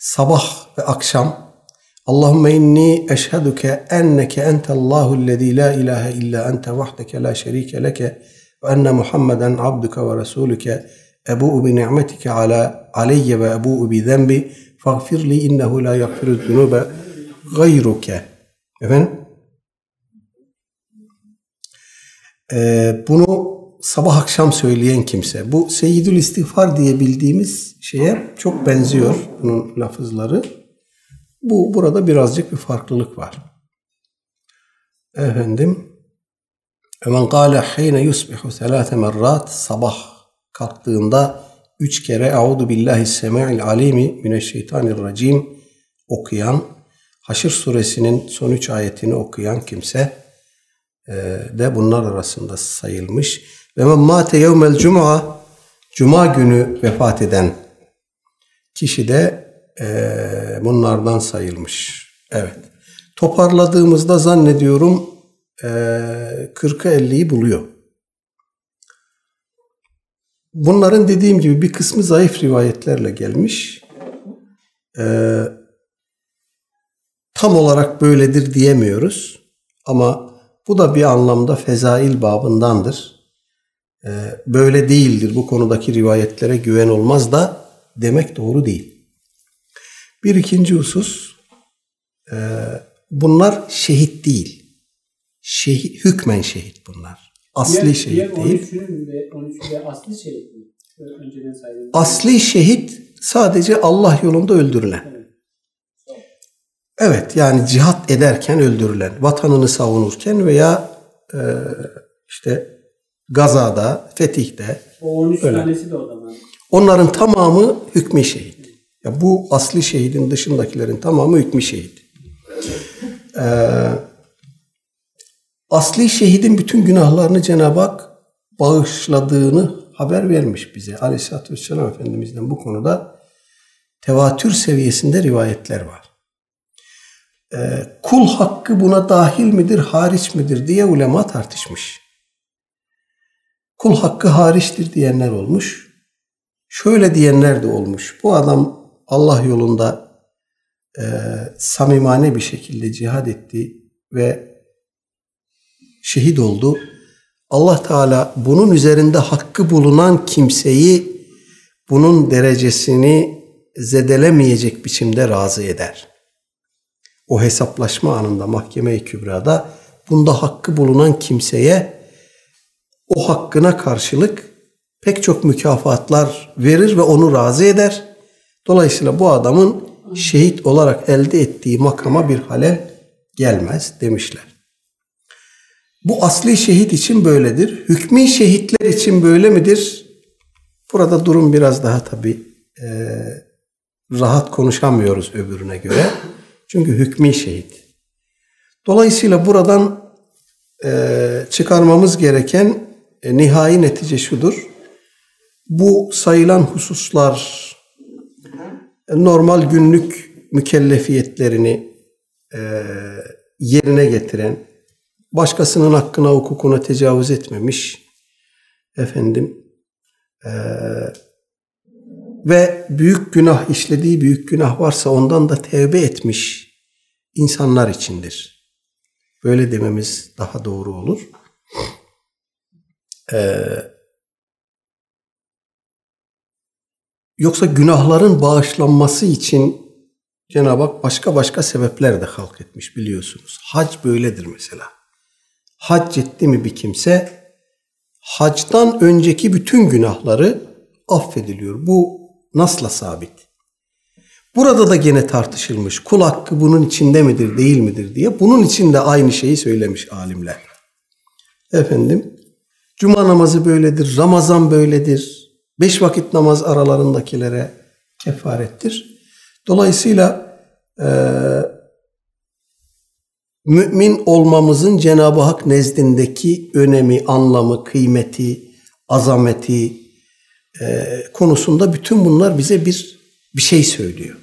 sabah ve akşam Allahümme inni eşhedüke enneke entellahu lezî la ilahe illa ente vahdeke la şerike leke ve enne Muhammeden abduke ve resulüke ebu'u bi ni'metike ala aleyye ve ebu'u bi zenbi fagfirli innehu la yagfiru zunube gayruke. Efendim? Ee, bunu sabah akşam söyleyen kimse. Bu Seyyidül İstiğfar diye bildiğimiz şeye çok benziyor bunun lafızları. Bu burada birazcık bir farklılık var. Efendim Men kâle hîne yusbihu selâse merrat sabah kalktığında üç kere Euzu billahi semi'il alimi mineşşeytanirracim okuyan, Haşr suresinin son üç ayetini okuyan kimse e, de bunlar arasında sayılmış. Ve men mate yevmel cuma Cuma günü vefat eden kişi de e, bunlardan sayılmış. Evet. Toparladığımızda zannediyorum e, 40'ı 50'yi buluyor. Bunların dediğim gibi bir kısmı zayıf rivayetlerle gelmiş. Ee, tam olarak böyledir diyemiyoruz. Ama bu da bir anlamda fezail babındandır. Ee, böyle değildir bu konudaki rivayetlere güven olmaz da demek doğru değil. Bir ikinci husus, e, bunlar şehit değil. Şehit, hükmen şehit bunlar. Asli diğer, şehit diğer değil. 13'ünün ve 13'ü de asli şehit mi? Asli şehit sadece Allah yolunda öldürülen. Evet yani cihat ederken öldürülen, vatanını savunurken veya e, işte gazada, fetihte O 13 Öyle. tanesi de o zaman. onların tamamı hükmü şehit. Ya bu asli şehidin dışındakilerin tamamı hükmü şehit. Ee, asli şehidin bütün günahlarını Cenab-ı Hak bağışladığını haber vermiş bize. Aleyhisselatü Vesselam Efendimiz'den bu konuda tevatür seviyesinde rivayetler var. Ee, kul hakkı buna dahil midir, hariç midir diye ulema tartışmış. Kul hakkı hariçtir diyenler olmuş. Şöyle diyenler de olmuş. Bu adam Allah yolunda e, samimane bir şekilde cihad etti ve şehit oldu. Allah Teala bunun üzerinde hakkı bulunan kimseyi bunun derecesini zedelemeyecek biçimde razı eder. O hesaplaşma anında mahkeme-i kübrada bunda hakkı bulunan kimseye o hakkına karşılık pek çok mükafatlar verir ve onu razı eder. Dolayısıyla bu adamın şehit olarak elde ettiği makama bir halel gelmez demişler. Bu asli şehit için böyledir. Hükmü şehitler için böyle midir? Burada durum biraz daha tabii e, rahat konuşamıyoruz öbürüne göre. Çünkü hükmü şehit. Dolayısıyla buradan e, çıkarmamız gereken e, nihai netice şudur. Bu sayılan hususlar e, normal günlük mükellefiyetlerini e, yerine getiren, başkasının hakkına, hukukuna tecavüz etmemiş, efendim, e, ve büyük günah işlediği büyük günah varsa ondan da tevbe etmiş insanlar içindir. Böyle dememiz daha doğru olur. Ee, yoksa günahların bağışlanması için Cenab-ı Hak başka başka sebepler de halk etmiş biliyorsunuz. Hac böyledir mesela. Hac etti mi bir kimse hacdan önceki bütün günahları affediliyor. Bu nasla sabit. Burada da gene tartışılmış. Kul hakkı bunun içinde midir, değil midir diye. Bunun için de aynı şeyi söylemiş alimler. Efendim, cuma namazı böyledir, Ramazan böyledir. Beş vakit namaz aralarındakilere kefarettir. Dolayısıyla e, mümin olmamızın Cenab-ı Hak nezdindeki önemi, anlamı, kıymeti, azameti e, konusunda bütün bunlar bize bir bir şey söylüyor.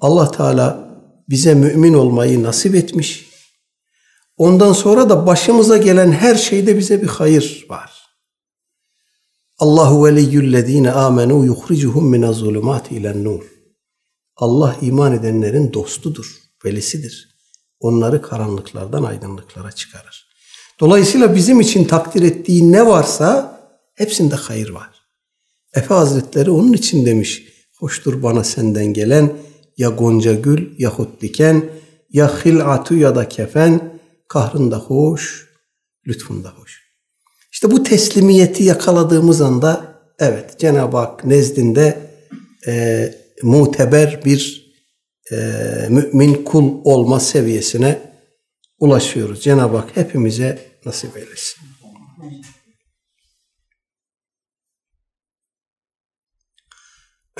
Allah Teala bize mümin olmayı nasip etmiş. Ondan sonra da başımıza gelen her şeyde bize bir hayır var. Allahu veliyyullezine amenu yuhricuhum minez zulumati ilen nur. Allah iman edenlerin dostudur, velisidir. Onları karanlıklardan aydınlıklara çıkarır. Dolayısıyla bizim için takdir ettiği ne varsa hepsinde hayır var. Efe Hazretleri onun için demiş, hoştur bana senden gelen ya gonca gül yahut diken ya hilatu ya da kefen kahrında hoş, lütfunda hoş. İşte bu teslimiyeti yakaladığımız anda evet Cenab-ı Hak nezdinde e, muteber bir e, mümin kul olma seviyesine ulaşıyoruz. Cenab-ı Hak hepimize nasip eylesin.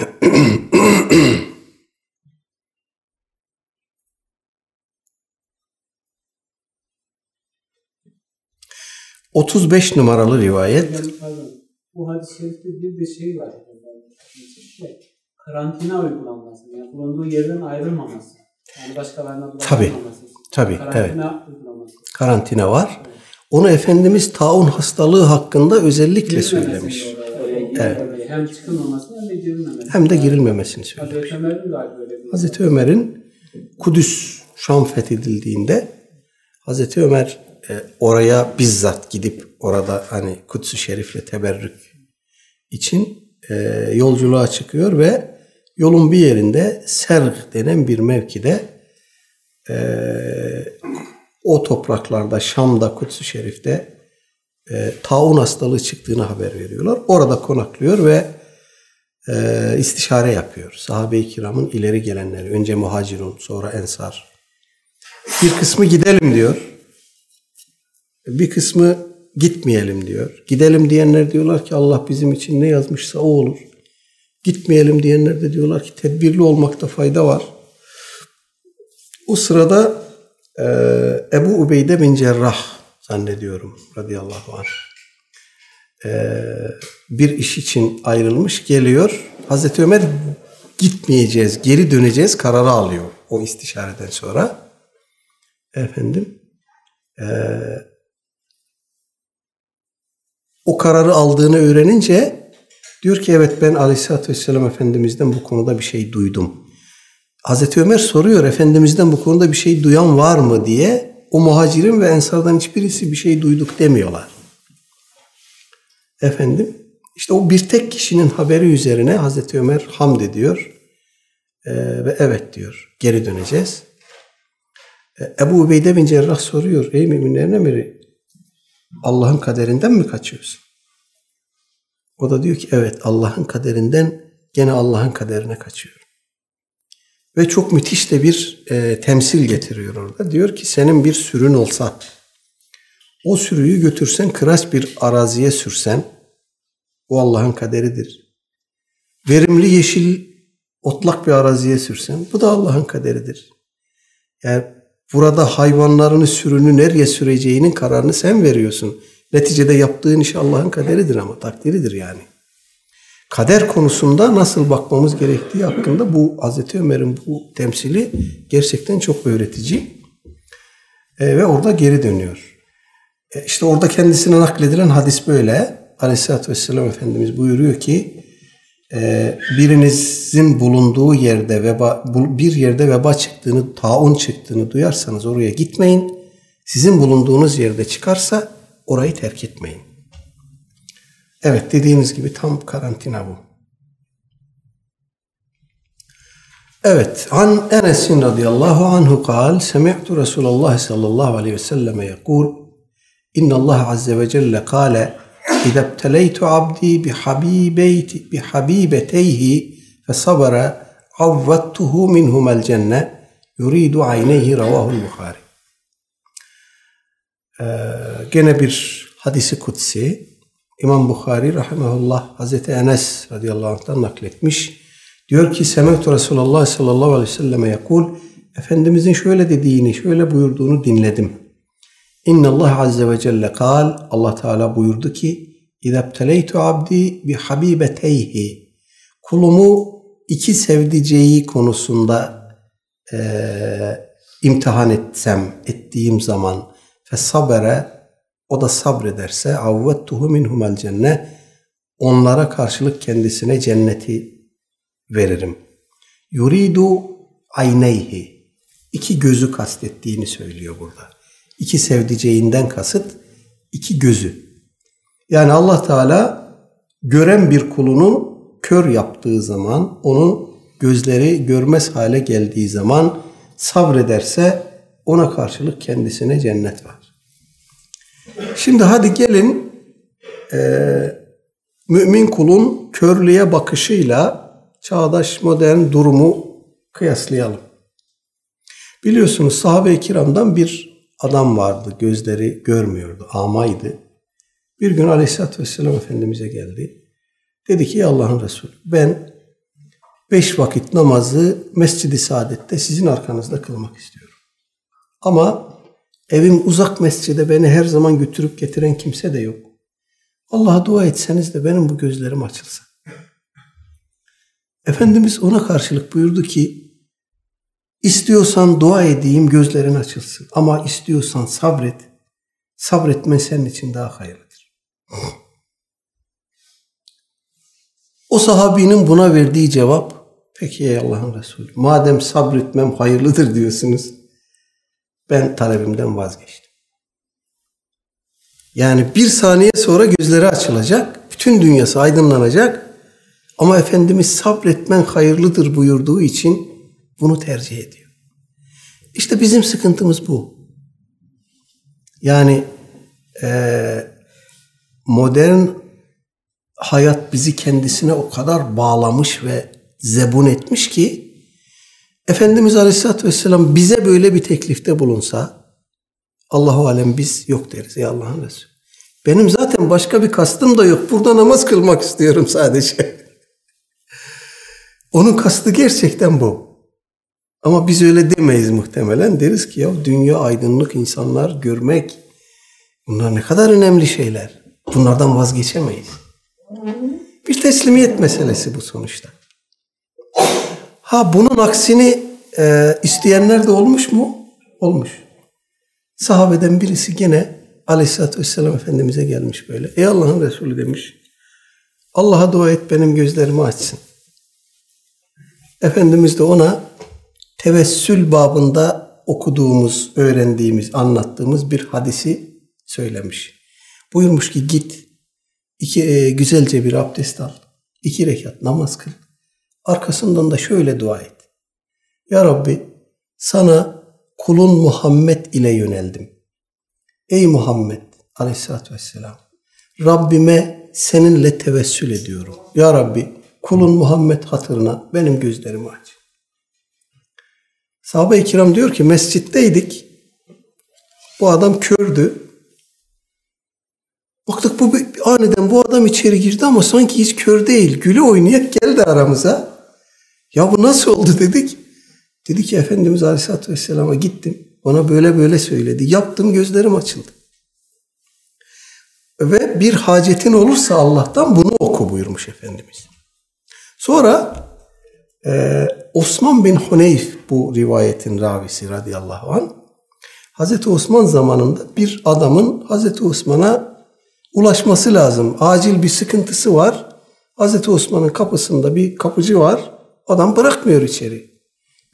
...35 numaralı rivayet... Yani pardon. Bu hadis-i şerifte bir de şey var. Şey, karantina uygulanması. Yani bulunduğu yerden ayrılmaması. Yani başkalarına Tabii, bulaştırmaması. tabii, Karantina uygulaması. ...karantina var. Onu Efendimiz taun hastalığı hakkında özellikle Girilmemesini söylemiş. girilmemesi. Hem çıkılmaması hem de girilmemesi. Hem de girilmemesini söylemiş. Hazreti Ömer'in var böyle bir. Hazreti Ömer'in Kudüs Şam fethedildiğinde Hazreti Ömer e, oraya bizzat gidip orada hani Kudüs-ü Şerif'le teberrük için e, yolculuğa çıkıyor ve yolun bir yerinde Serg denen bir mevkide e, o topraklarda Şam'da Kudüs-ü Şerif'te e, taun hastalığı çıktığını haber veriyorlar. Orada konaklıyor ve e, istişare yapıyor. Sahabe-i kiramın ileri gelenleri. Önce muhacirun, sonra ensar. Bir kısmı gidelim diyor. Bir kısmı gitmeyelim diyor. Gidelim diyenler diyorlar ki Allah bizim için ne yazmışsa o olur. Gitmeyelim diyenler de diyorlar ki tedbirli olmakta fayda var. O sırada e, Ebu Ubeyde bin Cerrah zannediyorum radıyallahu anh e, bir iş için ayrılmış geliyor. Hazreti Ömer gitmeyeceğiz, geri döneceğiz kararı alıyor o istişareden sonra. Efendim e, o kararı aldığını öğrenince diyor ki evet ben Aleyhisselatü Vesselam Efendimiz'den bu konuda bir şey duydum. Hazreti Ömer soruyor Efendimiz'den bu konuda bir şey duyan var mı diye. O muhacirin ve ensardan hiçbirisi bir şey duyduk demiyorlar. Efendim işte o bir tek kişinin haberi üzerine Hazreti Ömer hamd ediyor. Ee, ve evet diyor geri döneceğiz. Ee, Ebu Ubeyde bin Cerrah soruyor. Ey müminlerin emiri Allah'ın kaderinden mi kaçıyorsun? O da diyor ki evet Allah'ın kaderinden gene Allah'ın kaderine kaçıyor. Ve çok müthiş de bir e, temsil getiriyor orada. Diyor ki senin bir sürün olsa o sürüyü götürsen kıraç bir araziye sürsen o Allah'ın kaderidir. Verimli yeşil otlak bir araziye sürsen bu da Allah'ın kaderidir. Yani burada hayvanlarını sürünü nereye süreceğinin kararını sen veriyorsun. Neticede yaptığın iş Allah'ın kaderidir ama takdiridir yani. Kader konusunda nasıl bakmamız gerektiği hakkında bu Hazreti Ömer'in bu temsili gerçekten çok öğretici. E, ve orada geri dönüyor. E, işte orada kendisine nakledilen hadis böyle. Aleyhisselatü Vesselam Efendimiz buyuruyor ki e, birinizin bulunduğu yerde veba, bir yerde veba çıktığını, taun çıktığını duyarsanız oraya gitmeyin. Sizin bulunduğunuz yerde çıkarsa orayı terk etmeyin. Evet dediğiniz gibi tam karantina bu. Evet. An Enes radıyallahu anhu kal semi'tu Resulullah sallallahu aleyhi ve selleme yekul İnna Allah azze ve celle kâle İzâ ebteleytu abdi bihabibeyti bihabibeteyhi fesabara avvattuhu minhumel cenne yuridu ayneyhi ravahul Bukhari. Ee, gene bir hadisi kutsi İmam Bukhari rahimahullah Hazreti Enes radıyallahu anh'tan nakletmiş. Diyor ki Semetu Resulullah sallallahu aleyhi ve selleme yakul Efendimizin şöyle dediğini, şöyle buyurduğunu dinledim. İnna Allah azze ve celle kal Allah Teala buyurdu ki İzebteleytu abdi bi habibeteyhi kulumu iki sevdiceği konusunda e, imtihan etsem, ettiğim zaman fesabere o da sabrederse avvettuhu minhumel cenne onlara karşılık kendisine cenneti veririm. Yuridu ayneyhi iki gözü kastettiğini söylüyor burada. İki sevdiceğinden kasıt iki gözü. Yani Allah Teala gören bir kulunu kör yaptığı zaman, onu gözleri görmez hale geldiği zaman sabrederse ona karşılık kendisine cennet var. Şimdi hadi gelin e, mümin kulun körlüğe bakışıyla çağdaş modern durumu kıyaslayalım. Biliyorsunuz sahabe-i kiramdan bir adam vardı. Gözleri görmüyordu. Amaydı. Bir gün Aleyhisselatü Vesselam Efendimiz'e geldi. Dedi ki Allah'ın Resulü ben beş vakit namazı Mescid-i Saadet'te sizin arkanızda kılmak istiyorum. Ama evim uzak mescide beni her zaman götürüp getiren kimse de yok. Allah'a dua etseniz de benim bu gözlerim açılsın. Efendimiz ona karşılık buyurdu ki istiyorsan dua edeyim gözlerin açılsın ama istiyorsan sabret. Sabretmen senin için daha hayırlıdır. O sahabinin buna verdiği cevap peki ey Allah'ın Resulü madem sabretmem hayırlıdır diyorsunuz ben talebimden vazgeçtim. Yani bir saniye sonra gözleri açılacak, bütün dünyası aydınlanacak ama Efendimiz sabretmen hayırlıdır buyurduğu için bunu tercih ediyor. İşte bizim sıkıntımız bu. Yani e, modern hayat bizi kendisine o kadar bağlamış ve zebun etmiş ki Efendimiz Aleyhisselatü Vesselam bize böyle bir teklifte bulunsa Allahu alem biz yok deriz ey Allah'ın Resulü. Benim zaten başka bir kastım da yok. Burada namaz kılmak istiyorum sadece. Onun kastı gerçekten bu. Ama biz öyle demeyiz muhtemelen. Deriz ki ya dünya aydınlık insanlar görmek bunlar ne kadar önemli şeyler. Bunlardan vazgeçemeyiz. Bir teslimiyet meselesi bu sonuçta. Ha bunun aksini e, isteyenler de olmuş mu? Olmuş. Sahabeden birisi gene Aleyhisselatü Vesselam Efendimiz'e gelmiş böyle. Ey Allah'ın Resulü demiş. Allah'a dua et benim gözlerimi açsın. Efendimiz de ona tevessül babında okuduğumuz, öğrendiğimiz, anlattığımız bir hadisi söylemiş. Buyurmuş ki git iki, e, güzelce bir abdest al. iki rekat namaz kıl. Arkasından da şöyle dua et. Ya Rabbi sana kulun Muhammed ile yöneldim. Ey Muhammed aleyhissalatü vesselam Rabbime seninle tevessül ediyorum. Ya Rabbi kulun Muhammed hatırına benim gözlerimi aç. Sahabe-i kiram diyor ki mescitteydik. Bu adam kördü. Baktık bu aniden bu adam içeri girdi ama sanki hiç kör değil. Gülü oynayarak geldi aramıza. Ya bu nasıl oldu dedik. Dedi ki Efendimiz Aleyhisselatü Vesselam'a gittim. Bana böyle böyle söyledi. Yaptım gözlerim açıldı. Ve bir hacetin olursa Allah'tan bunu oku buyurmuş Efendimiz. Sonra e, Osman bin Huneyf bu rivayetin ravisi radıyallahu anh. Hazreti Osman zamanında bir adamın Hazreti Osman'a ulaşması lazım. Acil bir sıkıntısı var. Hazreti Osman'ın kapısında bir kapıcı var. Adam bırakmıyor içeri.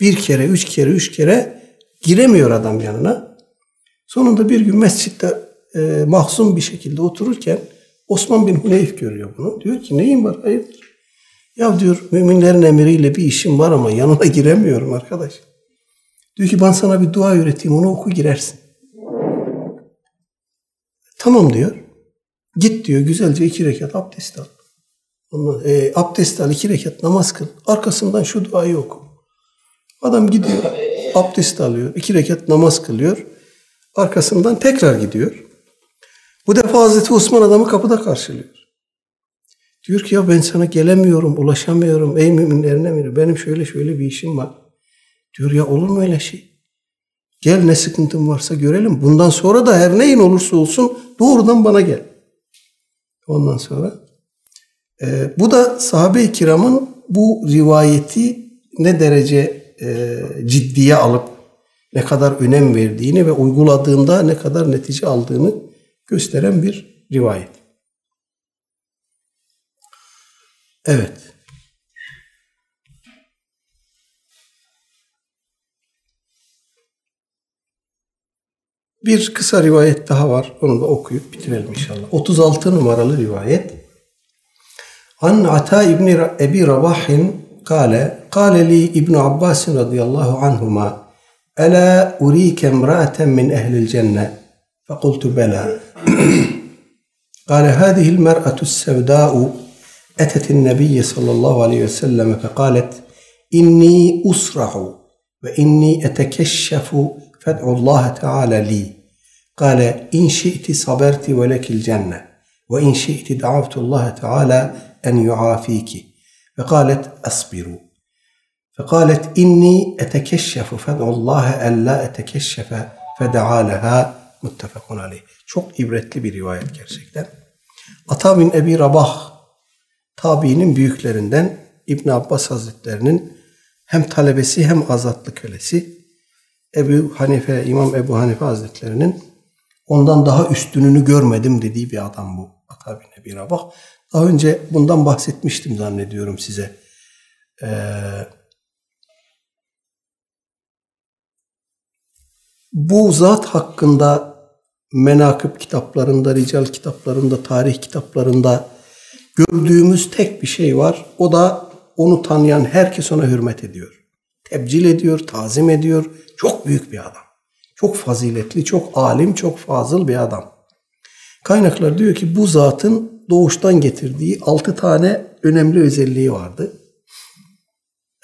Bir kere, üç kere, üç kere giremiyor adam yanına. Sonunda bir gün mescitte e, mahzun bir şekilde otururken Osman bin Huneyf görüyor bunu. Diyor ki neyin var hayırdır? Ya diyor müminlerin emriyle bir işim var ama yanına giremiyorum arkadaş. Diyor ki ben sana bir dua öğreteyim onu oku girersin. Tamam diyor. Git diyor güzelce iki rekat abdest al. Ondan, e, abdest al iki rekat namaz kıl. Arkasından şu duayı oku. Adam gidiyor abdest alıyor. iki rekat namaz kılıyor. Arkasından tekrar gidiyor. Bu defa Hazreti Osman adamı kapıda karşılıyor. Diyor ki ya ben sana gelemiyorum, ulaşamıyorum. Ey müminlerin emiri benim şöyle şöyle bir işim var. Diyor ya olur mu öyle şey? Gel ne sıkıntın varsa görelim. Bundan sonra da her neyin olursa olsun doğrudan bana gel. Ondan sonra e, bu da sahabe-i kiramın bu rivayeti ne derece e, ciddiye alıp ne kadar önem verdiğini ve uyguladığında ne kadar netice aldığını gösteren bir rivayet. Evet. Bir kısa rivayet daha var. Onu da okuyup bitirelim inşallah. 36 numaralı rivayet. An Ata İbni Ebi Rabahin kale, kale li İbn Abbas radıyallahu anhuma Ela urike emra'aten min ehlil cennet. فقلت بلى قال هذه المرأة السوداء أتت النبي صلى الله عليه وسلم فقالت إني أسرع وإني أتكشف فادعو الله تعالى لي قال إن شئت صبرت ولك الجنة وإن شئت دعوت الله تعالى أن يعافيك فقالت أصبر فقالت إني أتكشف فادعو الله ألا أتكشف فدعا لها muttefakun aleyh. Çok ibretli bir rivayet gerçekten. Ata bin Ebi Rabah tabiinin büyüklerinden İbn Abbas Hazretlerinin hem talebesi hem azatlı kölesi. Ebu Hanife, İmam Ebu Hanife Hazretlerinin ondan daha üstününü görmedim dediği bir adam bu. Ata bin Ebi Rabah. Daha önce bundan bahsetmiştim zannediyorum size. Ee, bu zat hakkında menakıb kitaplarında, rical kitaplarında, tarih kitaplarında gördüğümüz tek bir şey var. O da onu tanıyan herkes ona hürmet ediyor. Tebcil ediyor, tazim ediyor. Çok büyük bir adam. Çok faziletli, çok alim, çok fazıl bir adam. Kaynaklar diyor ki bu zatın doğuştan getirdiği altı tane önemli özelliği vardı.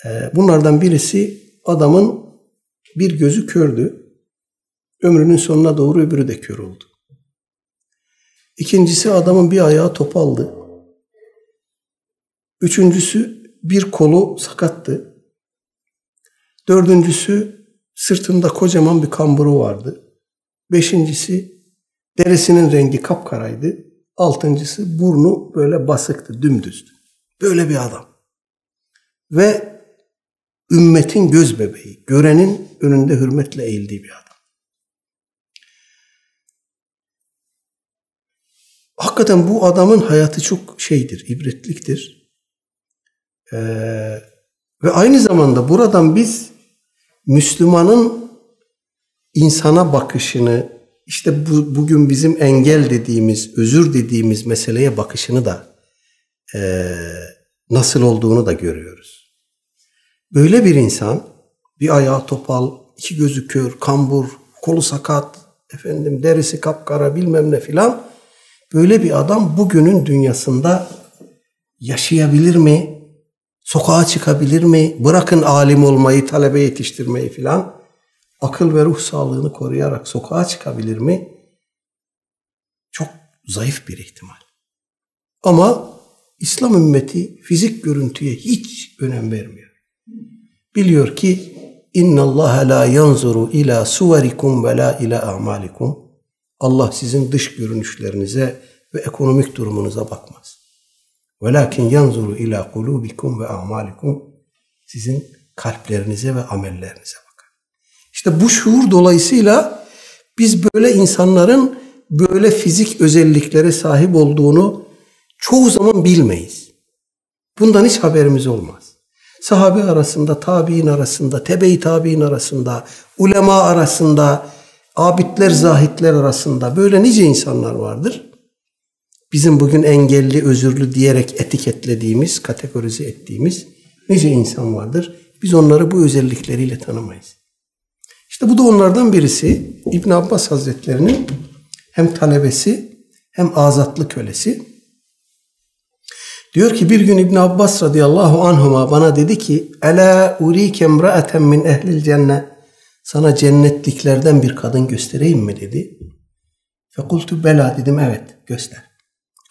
Ee, bunlardan birisi adamın bir gözü kördü. Ömrünün sonuna doğru öbürü de kör oldu. İkincisi adamın bir ayağı topaldı. Üçüncüsü bir kolu sakattı. Dördüncüsü sırtında kocaman bir kamburu vardı. Beşincisi derisinin rengi kapkaraydı. Altıncısı burnu böyle basıktı, dümdüzdü. Böyle bir adam. Ve ümmetin göz bebeği, görenin önünde hürmetle eğildiği bir adam. Hakikaten bu adamın hayatı çok şeydir, ibretliktir. Ee, ve aynı zamanda buradan biz Müslümanın insana bakışını, işte bu, bugün bizim engel dediğimiz, özür dediğimiz meseleye bakışını da e, nasıl olduğunu da görüyoruz. Böyle bir insan, bir ayağı topal, iki gözü kör, kambur, kolu sakat, efendim derisi kapkara bilmem ne filan, böyle bir adam bugünün dünyasında yaşayabilir mi? Sokağa çıkabilir mi? Bırakın alim olmayı, talebe yetiştirmeyi filan. Akıl ve ruh sağlığını koruyarak sokağa çıkabilir mi? Çok zayıf bir ihtimal. Ama İslam ümmeti fizik görüntüye hiç önem vermiyor. Biliyor ki inna Allah la yanzuru ila suverikum ve la ila a'malikum. Allah sizin dış görünüşlerinize ve ekonomik durumunuza bakmaz. Velakin yanzuru ila kulubikum ve a'malikum. Sizin kalplerinize ve amellerinize. İşte bu şuur dolayısıyla biz böyle insanların böyle fizik özelliklere sahip olduğunu çoğu zaman bilmeyiz. Bundan hiç haberimiz olmaz. Sahabe arasında, tabi'in arasında, tebe-i tabi'in arasında, ulema arasında, abidler, zahitler arasında böyle nice insanlar vardır. Bizim bugün engelli, özürlü diyerek etiketlediğimiz, kategorize ettiğimiz nice insan vardır. Biz onları bu özellikleriyle tanımayız. İşte bu da onlardan birisi. İbn Abbas Hazretlerinin hem talebesi hem azatlı kölesi. Diyor ki bir gün İbn Abbas radıyallahu anhuma bana dedi ki Ela urike emra'eten min ehlil cennet sana cennetliklerden bir kadın göstereyim mi dedi. Fekultu bela dedim evet göster.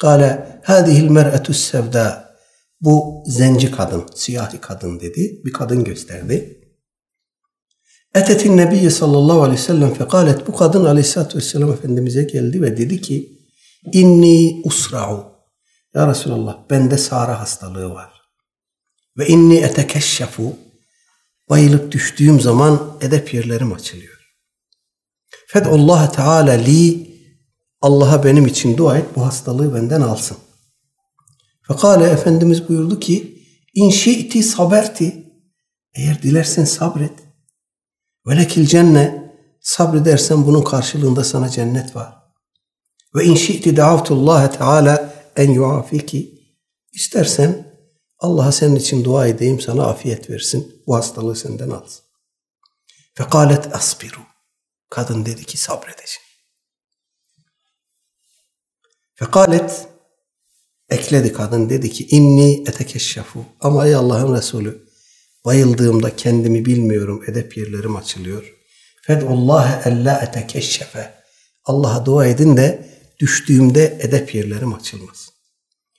Kale hadihil mer'etü sevda bu zenci kadın, siyahi kadın dedi. Bir kadın gösterdi. Etetin Nebiye sallallahu aleyhi ve sellem fekalet bu kadın aleyhissalatü vesselam Efendimiz'e geldi ve dedi ki inni usra'u ya Resulallah bende sara hastalığı var. Ve inni etekeşşefu bayılıp düştüğüm zaman edep yerlerim açılıyor. Fed'ullah Teala li Allah'a benim için dua et bu hastalığı benden alsın. Fekale Efendimiz buyurdu ki in şi'ti saberti eğer dilersen sabret. Velekil cenne sabredersen bunun karşılığında sana cennet var. Ve in şi'ti davtullaha teala en yuafiki istersen Allah'a senin için dua edeyim sana afiyet versin. Bu hastalığı senden alsın. Fekalet asbiru. Kadın dedi ki sabredeceğim. Fekalet ekledi kadın dedi ki inni etekeşşefu. Ama ey Allah'ın Resulü bayıldığımda kendimi bilmiyorum edep yerlerim açılıyor. Fed'ullahe ella etekeşşefe. Allah'a dua edin de düştüğümde edep yerlerim açılmaz.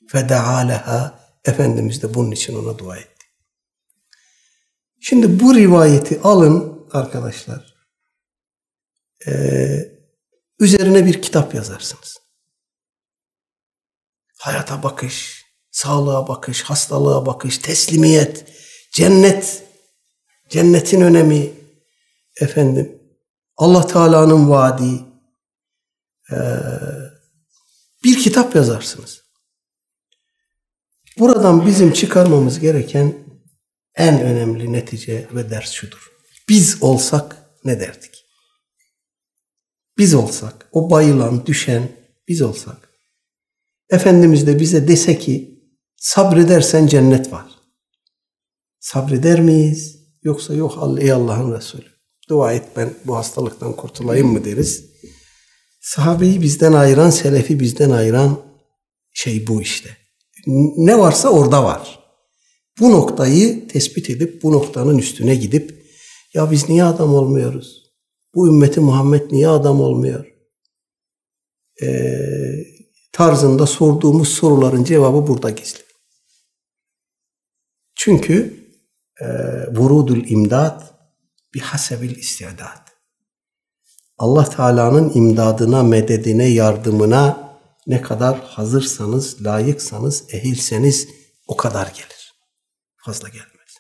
Feda'a leha Efendimiz de bunun için ona dua etti. Şimdi bu rivayeti alın arkadaşlar. Ee, üzerine bir kitap yazarsınız. Hayata bakış, sağlığa bakış, hastalığa bakış, teslimiyet, cennet, cennetin önemi, efendim, Allah Teala'nın vaadi, ee, bir kitap yazarsınız. Buradan bizim çıkarmamız gereken en önemli netice ve ders şudur. Biz olsak ne derdik? Biz olsak, o bayılan, düşen biz olsak. Efendimiz de bize dese ki sabredersen cennet var. Sabreder miyiz? Yoksa yok ey Allah'ın Resulü. Dua et ben bu hastalıktan kurtulayım mı deriz. Sahabeyi bizden ayıran, selefi bizden ayıran şey bu işte. Ne varsa orada var. Bu noktayı tespit edip bu noktanın üstüne gidip ya biz niye adam olmuyoruz? Bu ümmeti Muhammed niye adam olmuyor? Ee, tarzında sorduğumuz soruların cevabı burada gizli. Çünkü vurudul imdad bi hasebil istiadat. Allah Teala'nın imdadına, mededine, yardımına ne kadar hazırsanız, layıksanız, ehilseniz o kadar gelir. Fazla gelmez.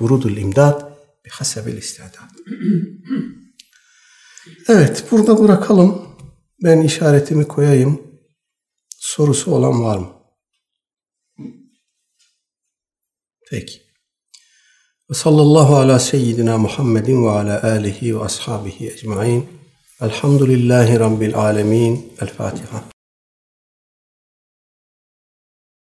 Vurudul imdad bi hasebil istiadat. Evet, burada bırakalım. Ben işaretimi koyayım. Sorusu olan var mı? Peki. Ve sallallahu ala seyyidina Muhammedin ve ala alihi ve ashabihi ecmain. Elhamdülillahi Rabbil alemin. El Fatiha.